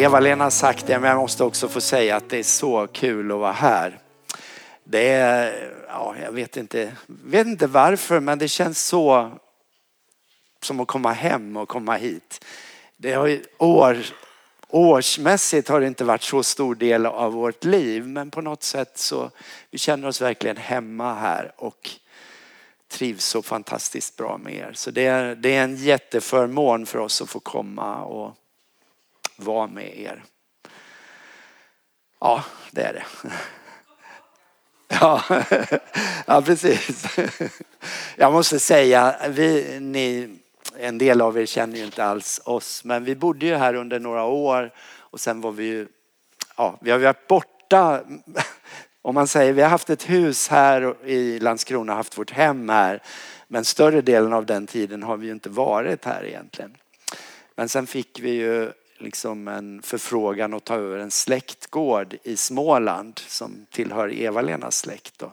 Eva-Lena har sagt det, men jag måste också få säga att det är så kul att vara här. Det är, ja, jag vet inte, vet inte varför, men det känns så som att komma hem och komma hit. Det har ju år, årsmässigt har det inte varit så stor del av vårt liv, men på något sätt så vi känner oss verkligen hemma här och trivs så fantastiskt bra med er. Så det är, det är en jätteförmån för oss att få komma och vara med er. Ja, det är det. Ja, ja precis. Jag måste säga, vi, ni, en del av er känner ju inte alls oss, men vi bodde ju här under några år och sen var vi ju, ja, vi har varit borta. Om man säger, vi har haft ett hus här i Landskrona, haft vårt hem här, men större delen av den tiden har vi ju inte varit här egentligen. Men sen fick vi ju liksom en förfrågan att ta över en släktgård i Småland som tillhör Eva-Lenas släkt. Då.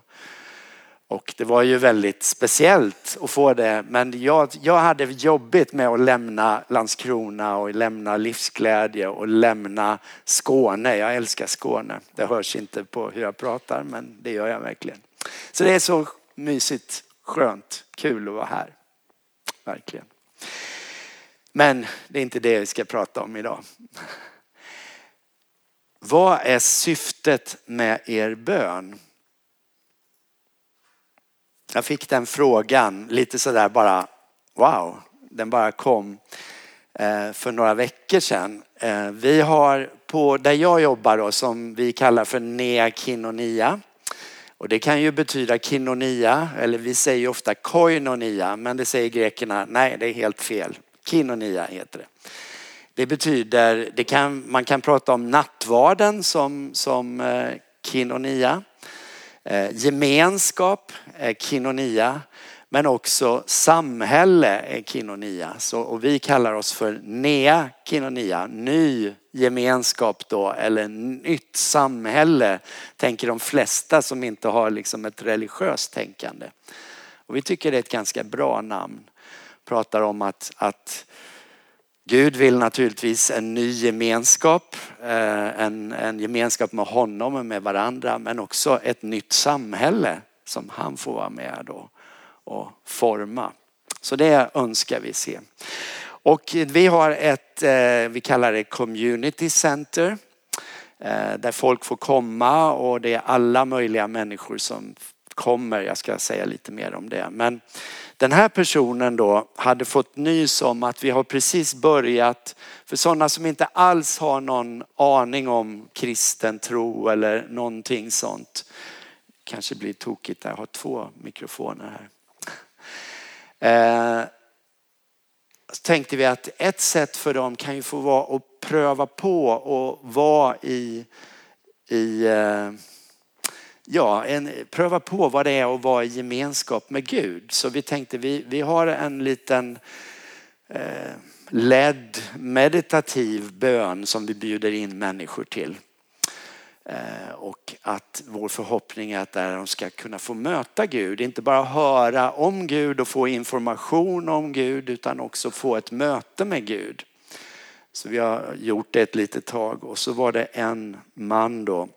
Och det var ju väldigt speciellt att få det. Men jag, jag hade jobbigt med att lämna Landskrona och lämna livsglädje och lämna Skåne. Jag älskar Skåne. Det hörs inte på hur jag pratar men det gör jag verkligen. Så det är så mysigt, skönt, kul att vara här. Verkligen. Men det är inte det vi ska prata om idag. Vad är syftet med er bön? Jag fick den frågan lite sådär bara, wow, den bara kom eh, för några veckor sedan. Eh, vi har på, där jag jobbar då, som vi kallar för Nea Kinonia. Och det kan ju betyda kinonia, eller vi säger ofta koinonia, men det säger grekerna, nej det är helt fel. Kinonia heter det. Det betyder, det kan, man kan prata om nattvarden som, som eh, kinonia. Eh, gemenskap är kinonia. Men också samhälle är kinonia. Så, och vi kallar oss för nea kinonia, ny gemenskap då, eller nytt samhälle, tänker de flesta som inte har liksom ett religiöst tänkande. Och vi tycker det är ett ganska bra namn pratar om att, att Gud vill naturligtvis en ny gemenskap, eh, en, en gemenskap med honom och med varandra, men också ett nytt samhälle som han får vara med då och forma. Så det önskar vi se. Och vi har ett, eh, vi kallar det community center, eh, där folk får komma och det är alla möjliga människor som kommer. Jag ska säga lite mer om det. Men den här personen då hade fått nys om att vi har precis börjat, för sådana som inte alls har någon aning om kristen tro eller någonting sånt. Kanske blir tokigt där, jag har två mikrofoner här. Eh, så tänkte vi att ett sätt för dem kan ju få vara att pröva på och vara i, i eh, ja, en, pröva på vad det är att vara i gemenskap med Gud. Så vi tänkte vi, vi har en liten eh, ledd meditativ bön som vi bjuder in människor till. Eh, och att vår förhoppning är att där de ska kunna få möta Gud, inte bara höra om Gud och få information om Gud utan också få ett möte med Gud. Så vi har gjort det ett litet tag och så var det en man då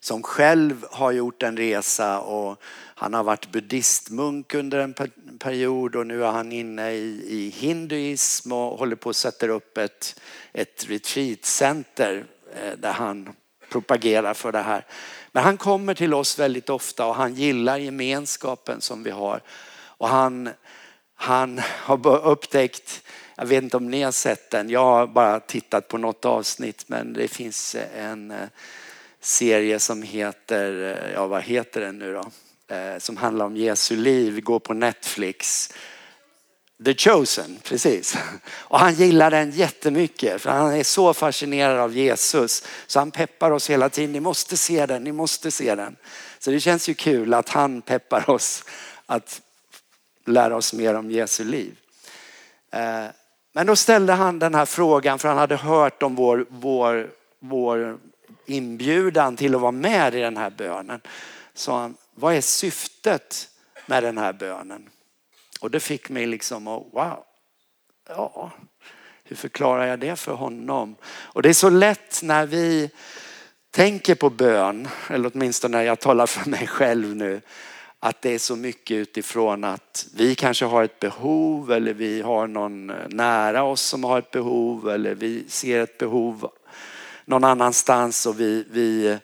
som själv har gjort en resa och han har varit buddhistmunk under en period och nu är han inne i, i hinduism och håller på att sätta upp ett, ett retreatcenter eh, där han propagerar för det här. Men han kommer till oss väldigt ofta och han gillar gemenskapen som vi har. Och han, han har upptäckt, jag vet inte om ni har sett den, jag har bara tittat på något avsnitt men det finns en eh, serie som heter, eh, ja vad heter den nu då? Eh, som handlar om Jesu liv, går på Netflix. The Chosen, precis. Och han gillar den jättemycket för han är så fascinerad av Jesus. Så han peppar oss hela tiden. Ni måste se den, ni måste se den. Så det känns ju kul att han peppar oss att lära oss mer om Jesu liv. Eh, men då ställde han den här frågan för han hade hört om vår, vår, vår inbjudan till att vara med i den här bönen. sa han, vad är syftet med den här bönen? Och det fick mig liksom att, wow, ja, hur förklarar jag det för honom? Och det är så lätt när vi tänker på bön, eller åtminstone när jag talar för mig själv nu, att det är så mycket utifrån att vi kanske har ett behov eller vi har någon nära oss som har ett behov eller vi ser ett behov någon annanstans och vi, vi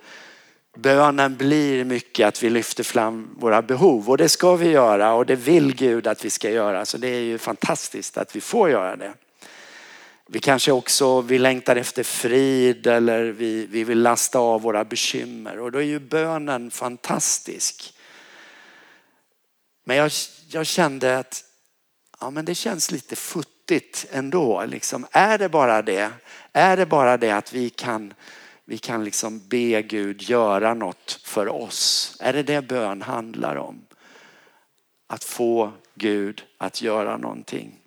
Bönen blir mycket att vi lyfter fram våra behov och det ska vi göra och det vill Gud att vi ska göra. Så det är ju fantastiskt att vi får göra det. Vi kanske också vi längtar efter frid eller vi, vi vill lasta av våra bekymmer och då är ju bönen fantastisk. Men jag, jag kände att ja, men det känns lite futtigt ändå. Liksom, är det bara det? Är det bara det att vi kan vi kan liksom be Gud göra något för oss. Är det det bön handlar om? Att få Gud att göra någonting.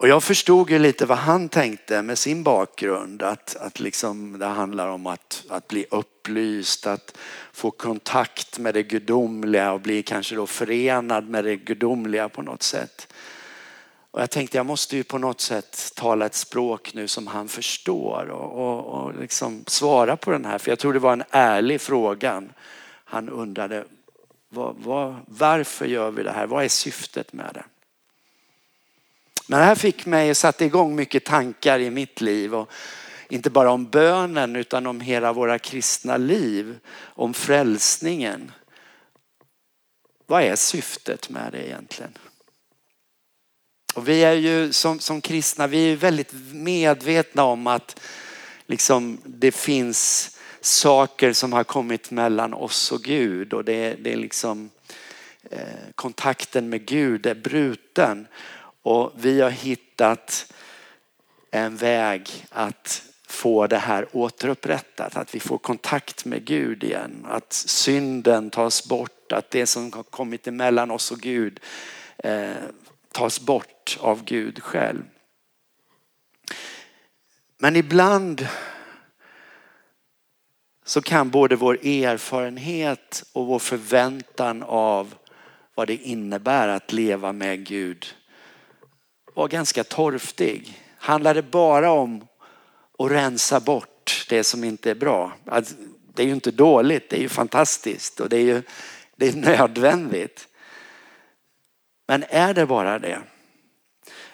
Och jag förstod ju lite vad han tänkte med sin bakgrund. Att, att liksom det handlar om att, att bli upplyst, att få kontakt med det gudomliga och bli kanske då förenad med det gudomliga på något sätt. Och jag tänkte jag måste ju på något sätt tala ett språk nu som han förstår och, och, och liksom svara på den här. För jag tror det var en ärlig fråga. Han undrade var, var, varför gör vi det här? Vad är syftet med det? Men det här fick mig att sätta igång mycket tankar i mitt liv. Och inte bara om bönen utan om hela våra kristna liv. Om frälsningen. Vad är syftet med det egentligen? Och vi är ju som, som kristna, vi är väldigt medvetna om att liksom, det finns saker som har kommit mellan oss och Gud och det, det är liksom eh, kontakten med Gud är bruten och vi har hittat en väg att få det här återupprättat, att vi får kontakt med Gud igen, att synden tas bort, att det som har kommit emellan oss och Gud eh, tas bort av Gud själv. Men ibland så kan både vår erfarenhet och vår förväntan av vad det innebär att leva med Gud var ganska torftig. Handlar det bara om att rensa bort det som inte är bra? Alltså, det är ju inte dåligt, det är ju fantastiskt och det är ju det är nödvändigt. Men är det bara det?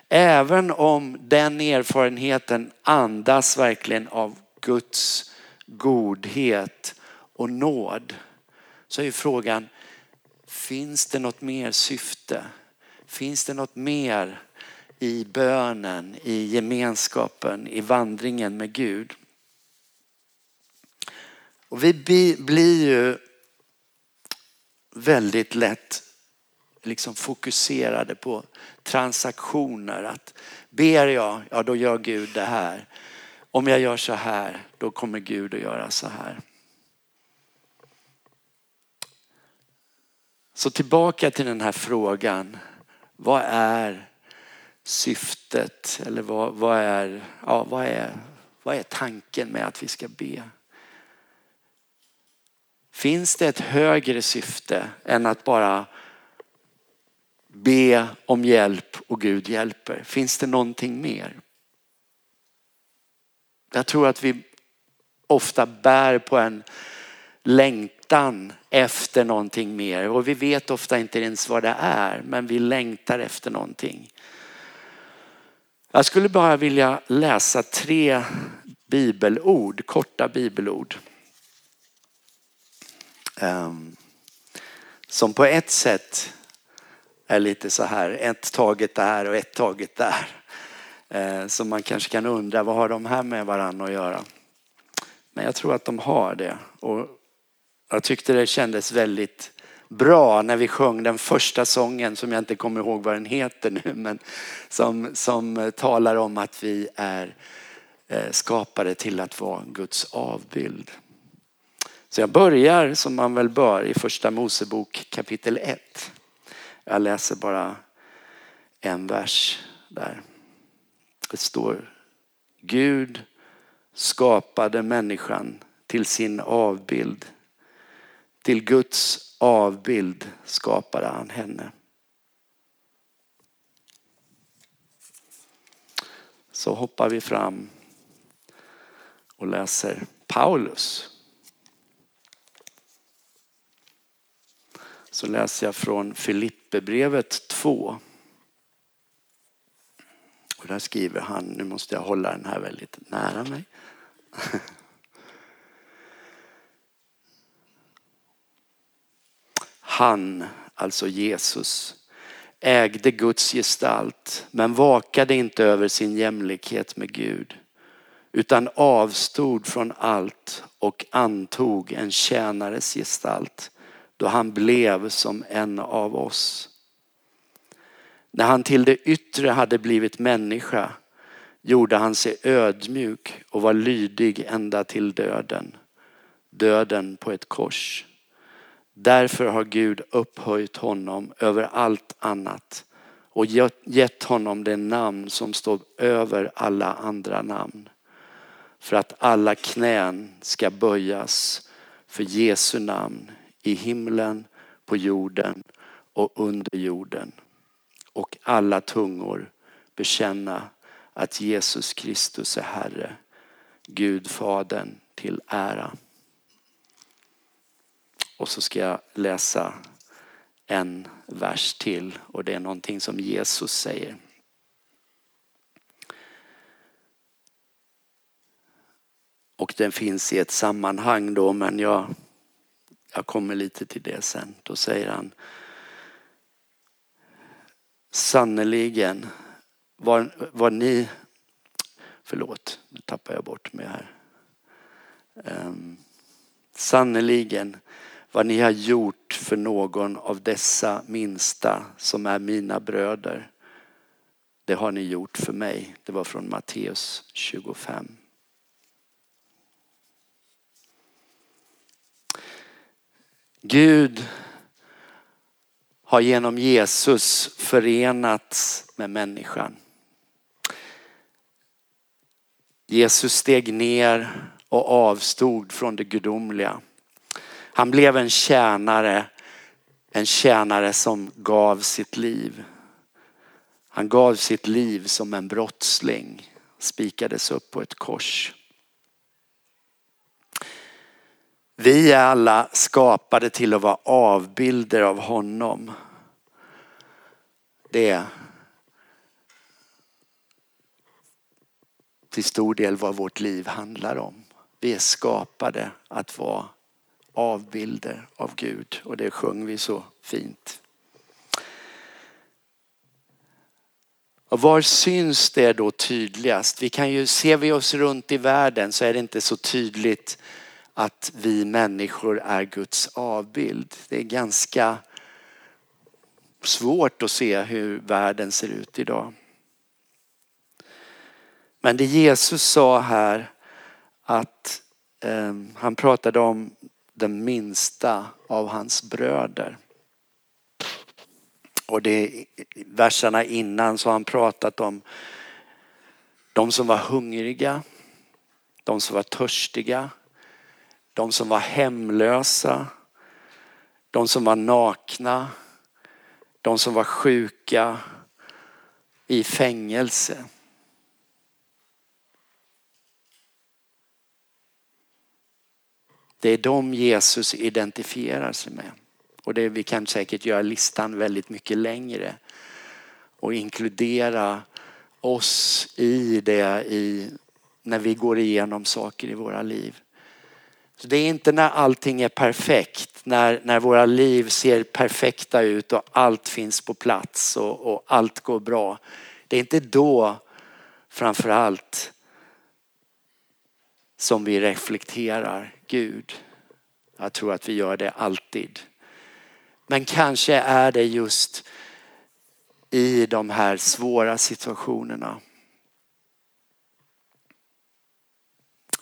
Även om den erfarenheten andas verkligen av Guds godhet och nåd så är frågan, finns det något mer syfte? Finns det något mer i bönen, i gemenskapen, i vandringen med Gud? Och vi blir ju väldigt lätt liksom fokuserade på transaktioner. Att ber jag, ja då gör Gud det här. Om jag gör så här, då kommer Gud att göra så här. Så tillbaka till den här frågan. Vad är syftet? Eller vad, vad, är, ja, vad, är, vad är tanken med att vi ska be? Finns det ett högre syfte än att bara be om hjälp och Gud hjälper. Finns det någonting mer? Jag tror att vi ofta bär på en längtan efter någonting mer och vi vet ofta inte ens vad det är men vi längtar efter någonting. Jag skulle bara vilja läsa tre bibelord, korta bibelord. Ehm, som på ett sätt är lite så här, ett taget där och ett taget där. Ehm, så man kanske kan undra, vad har de här med varandra att göra? Men jag tror att de har det. Och jag tyckte det kändes väldigt bra när vi sjöng den första sången som jag inte kommer ihåg vad den heter nu men som, som eh, talar om att vi är eh, skapade till att vara Guds avbild. Så jag börjar som man väl bör i första Mosebok kapitel 1. Jag läser bara en vers där. Det står Gud skapade människan till sin avbild. Till Guds avbild skapade han henne. Så hoppar vi fram och läser Paulus. Så läser jag från Filipperbrevet 2. Och där skriver han, nu måste jag hålla den här väldigt nära mig. Han, alltså Jesus, ägde Guds gestalt men vakade inte över sin jämlikhet med Gud utan avstod från allt och antog en tjänares gestalt då han blev som en av oss. När han till det yttre hade blivit människa gjorde han sig ödmjuk och var lydig ända till döden. Döden på ett kors. Därför har Gud upphöjt honom över allt annat och gett honom det namn som står över alla andra namn. För att alla knän ska böjas för Jesu namn i himlen, på jorden och under jorden. Och alla tungor bekänna att Jesus Kristus är Herre, Gud Fadern till ära. Och så ska jag läsa en vers till och det är någonting som Jesus säger. Och den finns i ett sammanhang då men jag, jag kommer lite till det sen. Då säger han Sannerligen var, var ni, förlåt nu tappar jag bort mig här. Ehm, um, Sannerligen vad ni har gjort för någon av dessa minsta som är mina bröder. Det har ni gjort för mig. Det var från Matteus 25. Gud har genom Jesus förenats med människan. Jesus steg ner och avstod från det gudomliga. Han blev en tjänare, en tjänare som gav sitt liv. Han gav sitt liv som en brottsling, spikades upp på ett kors. Vi är alla skapade till att vara avbilder av honom. Det är till stor del vad vårt liv handlar om. Vi är skapade att vara avbilder av Gud och det sjöng vi så fint. Och var syns det då tydligast? Vi kan ju, ser vi oss runt i världen så är det inte så tydligt att vi människor är Guds avbild. Det är ganska svårt att se hur världen ser ut idag. Men det Jesus sa här att eh, han pratade om den minsta av hans bröder. Och det verserna innan så har han pratat om de som var hungriga, de som var törstiga, de som var hemlösa, de som var nakna, de som var sjuka, i fängelse. Det är de Jesus identifierar sig med. Och det, vi kan säkert göra listan väldigt mycket längre och inkludera oss i det i, när vi går igenom saker i våra liv. Så det är inte när allting är perfekt, när, när våra liv ser perfekta ut och allt finns på plats och, och allt går bra. Det är inte då framför allt som vi reflekterar Gud. Jag tror att vi gör det alltid. Men kanske är det just i de här svåra situationerna.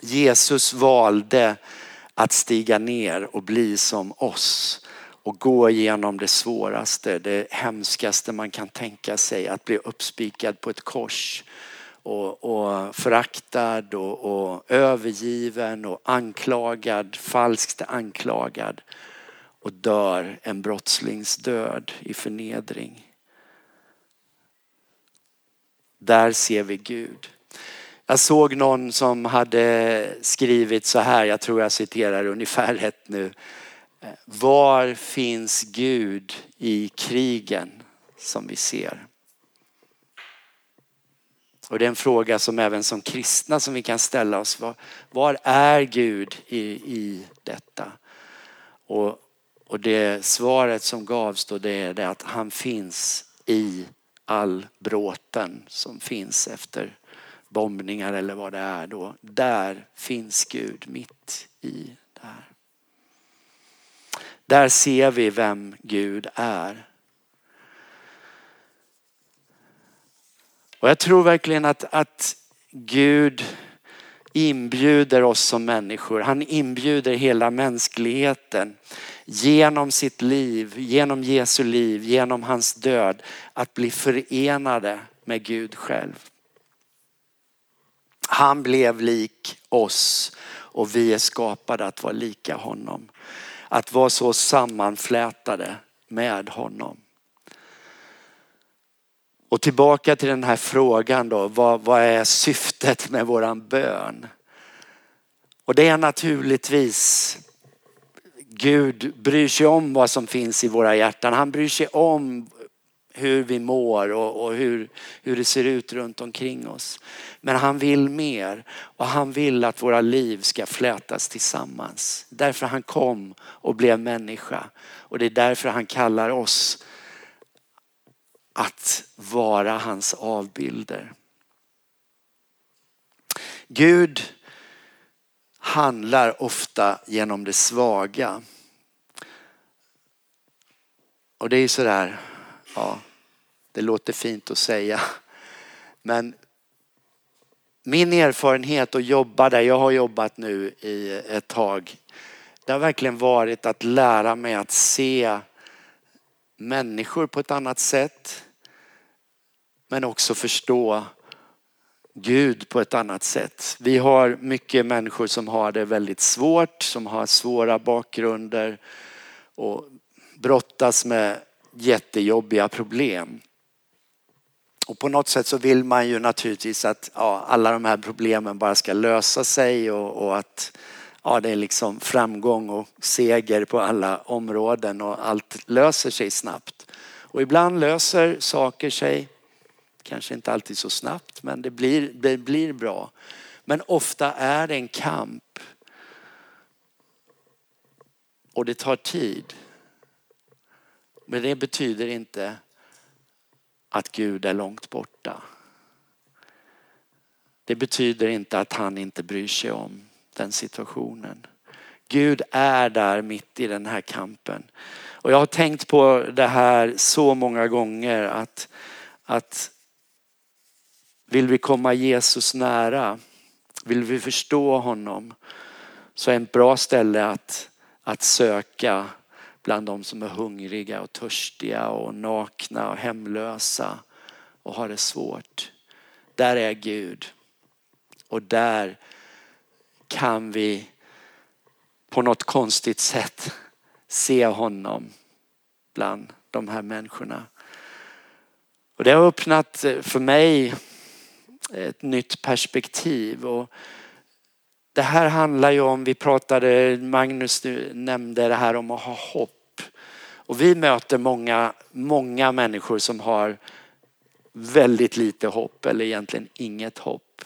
Jesus valde att stiga ner och bli som oss och gå igenom det svåraste, det hemskaste man kan tänka sig, att bli uppspikad på ett kors och, och föraktad och, och övergiven och anklagad, falskt anklagad och dör en brottslings död i förnedring. Där ser vi Gud. Jag såg någon som hade skrivit så här, jag tror jag citerar ungefär rätt nu. Var finns Gud i krigen som vi ser? Och det är en fråga som även som kristna som vi kan ställa oss. Var, var är Gud i, i detta? Och, och det svaret som gavs då det är det att han finns i all bråten som finns efter bombningar eller vad det är då. Där finns Gud mitt i det här. Där ser vi vem Gud är. Och jag tror verkligen att, att Gud inbjuder oss som människor. Han inbjuder hela mänskligheten genom sitt liv, genom Jesu liv, genom hans död att bli förenade med Gud själv. Han blev lik oss och vi är skapade att vara lika honom. Att vara så sammanflätade med honom. Och tillbaka till den här frågan då, vad, vad är syftet med våran bön? Och det är naturligtvis Gud bryr sig om vad som finns i våra hjärtan. Han bryr sig om hur vi mår och, och, hur, hur det ser ut runt omkring oss. Men han vill mer och han vill att våra liv ska flätas tillsammans. Därför han kom och blev människa och det är därför han kallar oss att vara hans avbilder. Gud handlar ofta genom det svaga. Och det är sådär, ja, det låter fint att säga. Men min erfarenhet att jobba där jag har jobbat nu i ett tag. Det har verkligen varit att lära mig att se människor på ett annat sätt. Men också förstå Gud på ett annat sätt. Vi har mycket människor som har det väldigt svårt, som har svåra bakgrunder och brottas med jättejobbiga problem. Och på något sätt så vill man ju naturligtvis att ja, alla de här problemen bara ska lösa sig och, och att ja, det är liksom framgång och seger på alla områden och allt löser sig snabbt. Och ibland löser saker sig, kanske inte alltid så snabbt, men det blir, det blir bra. Men ofta är det en kamp. Och det tar tid. Men det betyder inte att Gud är långt borta. Det betyder inte att han inte bryr sig om den situationen. Gud är där mitt i den här kampen. Och jag har tänkt på det här så många gånger att, att vill vi komma Jesus nära, vill vi förstå honom så är ett bra ställe att, att söka bland de som är hungriga och törstiga och nakna och hemlösa och har det svårt. Där är Gud. Och där kan vi på något konstigt sätt se honom bland de här människorna. Och det har öppnat för mig ett nytt perspektiv. Och det här handlar ju om, vi pratade, Magnus nämnde det här om att ha hopp. Och vi möter många, många människor som har väldigt lite hopp eller egentligen inget hopp.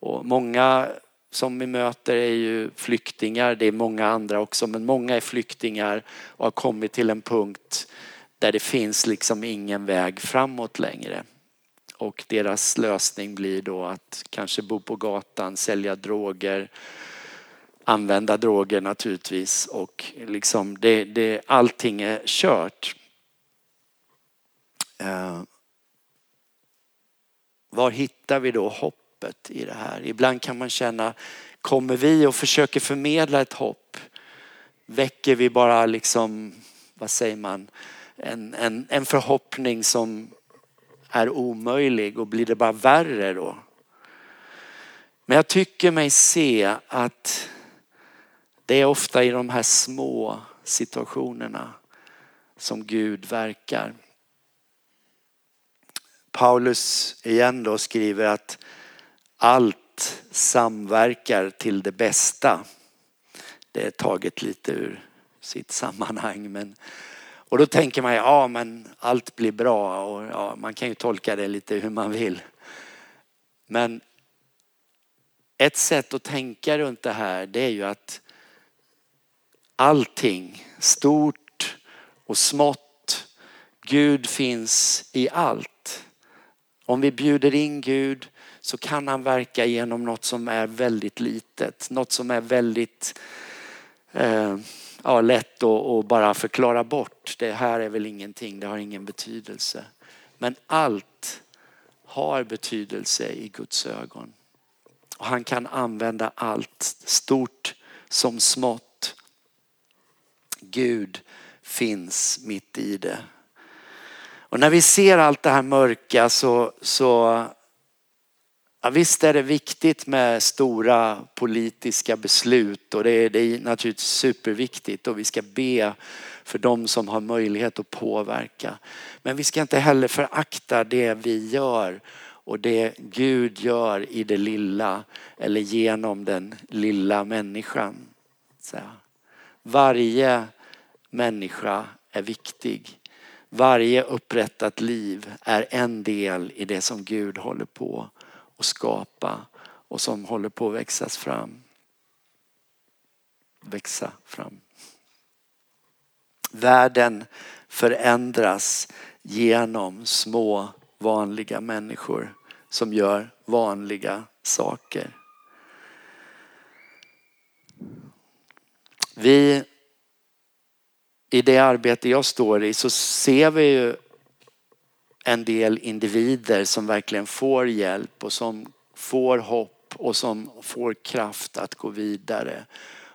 Och många som vi möter är ju flyktingar, det är många andra också, men många är flyktingar och har kommit till en punkt där det finns liksom ingen väg framåt längre. Och deras lösning blir då att kanske bo på gatan, sälja droger, använda droger naturligtvis och liksom det, det, allting är kört. Uh, var hittar vi då hoppet i det här? Ibland kan man känna, kommer vi och försöker förmedla ett hopp? Väcker vi bara liksom, vad säger man, en, en, en förhoppning som är omöjlig och blir det bara värre då? Men jag tycker mig se att det är ofta i de här små situationerna som Gud verkar. Paulus igen då skriver att allt samverkar till det bästa. Det är taget lite ur sitt sammanhang. Men, och då tänker man, ja men allt blir bra och ja, man kan ju tolka det lite hur man vill. Men ett sätt att tänka runt det här det är ju att allting, stort och smått, Gud finns i allt. Om vi bjuder in Gud så kan han verka genom något som är väldigt litet. Något som är väldigt eh, ja, lätt att bara förklara bort. Det här är väl ingenting, det har ingen betydelse. Men allt har betydelse i Guds ögon. Och han kan använda allt, stort som smått. Gud finns mitt i det. Och när vi ser allt det här mörka så, så ja, visst är det viktigt med stora politiska beslut och det är, det är naturligtvis superviktigt och vi ska be för de som har möjlighet att påverka. Men vi ska inte heller förakta det vi gör och det Gud gör i det lilla eller genom den lilla människan. Varje människa är viktig. Varje upprättat liv är en del i det som Gud håller på och skapa och som håller på att växas fram. Växa fram. Världen förändras genom små vanliga människor som gör vanliga saker. Vi i det arbete jag står i så ser vi ju en del individer som verkligen får hjälp och som får hopp och som får kraft att gå vidare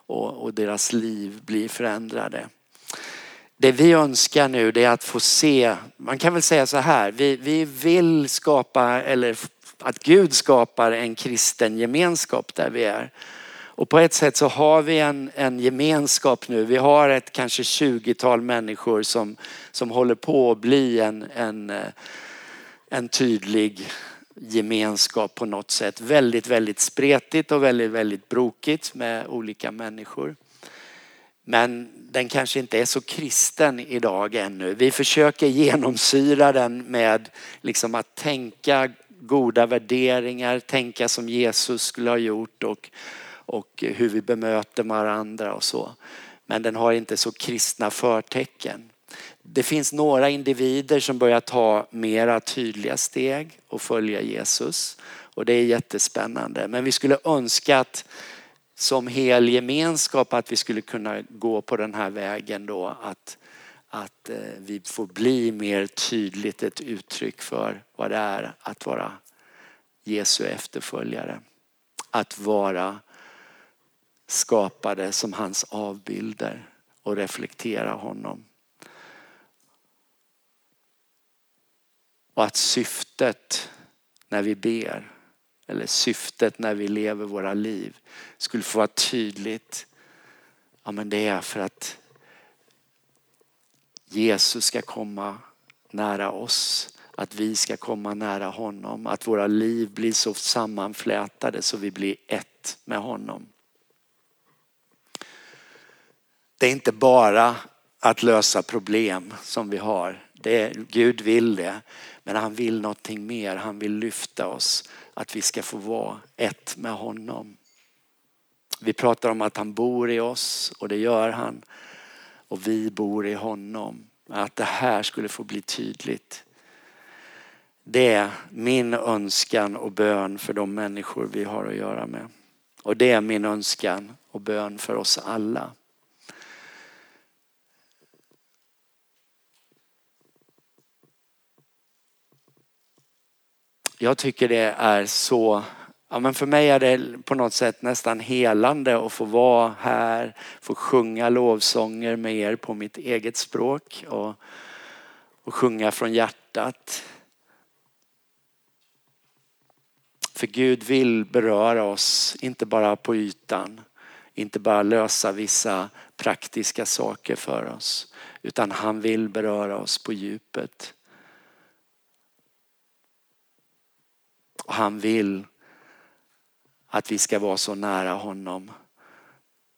och, och deras liv blir förändrade. Det vi önskar nu det är att få se, man kan väl säga så här, vi, vi vill skapa, eller att Gud skapar en kristen gemenskap där vi är. Och på ett sätt så har vi en, en gemenskap nu. Vi har ett kanske 20-tal människor som, som håller på att bli en, en, eh, en tydlig gemenskap på något sätt. Väldigt, väldigt spretigt och väldigt, väldigt brokigt med olika människor. Men den kanske inte är så kristen idag ännu. Vi försöker genomsyra den med liksom att tänka goda värderingar, tänka som Jesus skulle ha gjort och och hur vi bemöter varandra och så. Men den har inte så kristna förtecken. Det finns några individer som börjar ta mera tydliga steg och följa Jesus. Och det är jättespännande. Men vi skulle önska att som hel gemenskap att vi skulle kunna gå på den här vägen då att, att eh, vi får bli mer tydligt ett uttryck för vad det är att vara Jesu efterföljare. Att vara skapade som hans avbilder och reflektera honom. Och att syftet när vi ber eller syftet när vi lever våra liv skulle få vara tydligt. Ja men det är för att Jesus ska komma nära oss. Att vi ska komma nära honom. Att våra liv blir så sammanflätade så vi blir ett med honom. Det är inte bara att lösa problem som vi har. Det Gud vill det. Men han vill någonting mer. Han vill lyfta oss. Att vi ska få vara ett med honom. Vi pratar om att han bor i oss och det gör han. Och vi bor i honom. Att det här skulle få bli tydligt. Det är min önskan och bön för de människor vi har att göra med. Och det är min önskan och bön för oss alla. Jag tycker det är så, ja men för mig är det på något sätt nästan helande att få vara här, få sjunga lovsånger med er på mitt eget språk och, och sjunga från hjärtat. För Gud vill beröra oss, inte bara på ytan, inte bara lösa vissa praktiska saker för oss, utan han vill beröra oss på djupet. Och han vill att vi ska vara så nära honom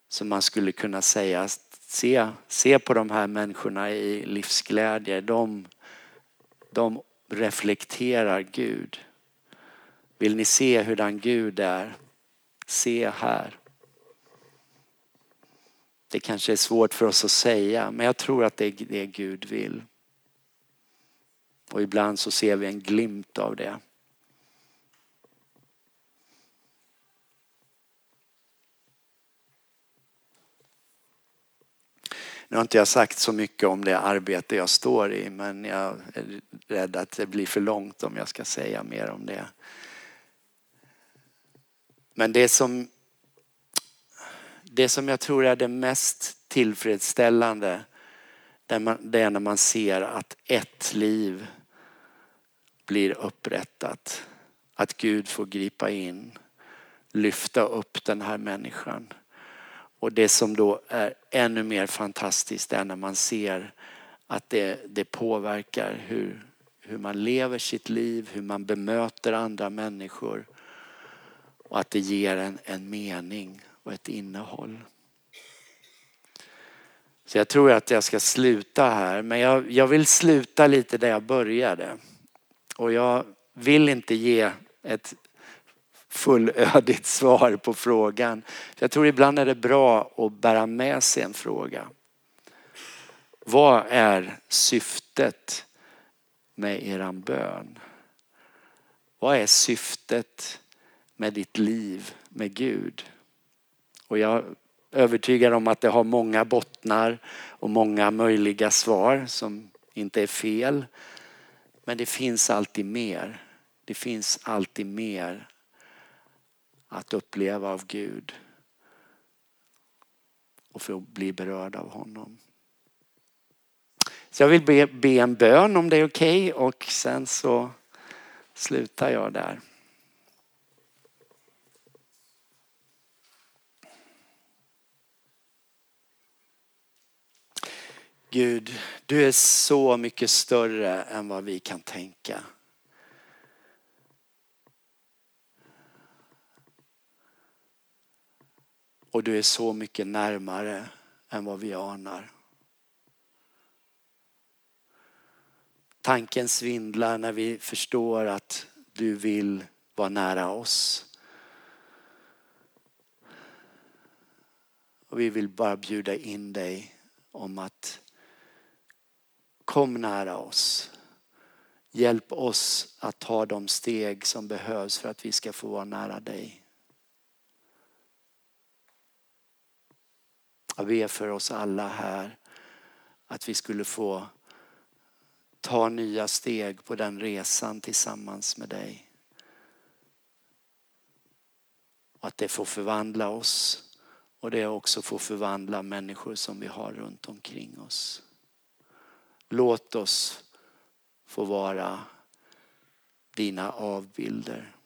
som man skulle kunna säga, se, se på de här människorna i livsglädje. De, de reflekterar Gud. Vill ni se hurdan Gud är? Se här. Det kanske är svårt för oss att säga, men jag tror att det är det Gud vill. Och ibland så ser vi en glimt av det. Nu har inte jag sagt så mycket om det arbete jag står i men jag är rädd att det blir för långt om jag ska säga mer om det. Men det som, det som jag tror är det mest tillfredsställande det är när man ser att ett liv blir upprättat. Att Gud får gripa in, lyfta upp den här människan. Och det som då är ännu mer fantastiskt är när man ser att det, det påverkar hur, hur man lever sitt liv, hur man bemöter andra människor och att det ger en, en mening och ett innehåll. Så jag tror att jag ska sluta här, men jag, jag vill sluta lite där jag började. Och jag vill inte ge ett fullödigt svar på frågan. Jag tror ibland är det bra att bära med sig en fråga. Vad är syftet med eran bön? Vad är syftet med ditt liv med Gud? Och jag är övertygad om att det har många bottnar och många möjliga svar som inte är fel. Men det finns alltid mer. Det finns alltid mer att uppleva av Gud och få bli berörd av honom. Så jag vill be, be en bön om det är okej okay, och sen så slutar jag där. Gud, du är så mycket större än vad vi kan tänka. Och du är så mycket närmare än vad vi anar. Tanken svindlar när vi förstår att du vill vara nära oss. Och vi vill bara bjuda in dig om att kom nära oss. Hjälp oss att ta de steg som behövs för att vi ska få vara nära dig. Jag ber för oss alla här att vi skulle få ta nya steg på den resan tillsammans med dig. Och att det får förvandla oss och det också får förvandla människor som vi har runt omkring oss. Låt oss få vara dina avbilder.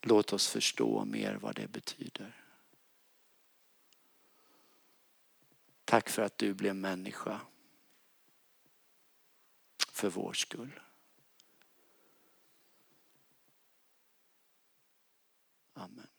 Låt oss förstå mer vad det betyder. Tack för att du blev människa för vår skull. Amen.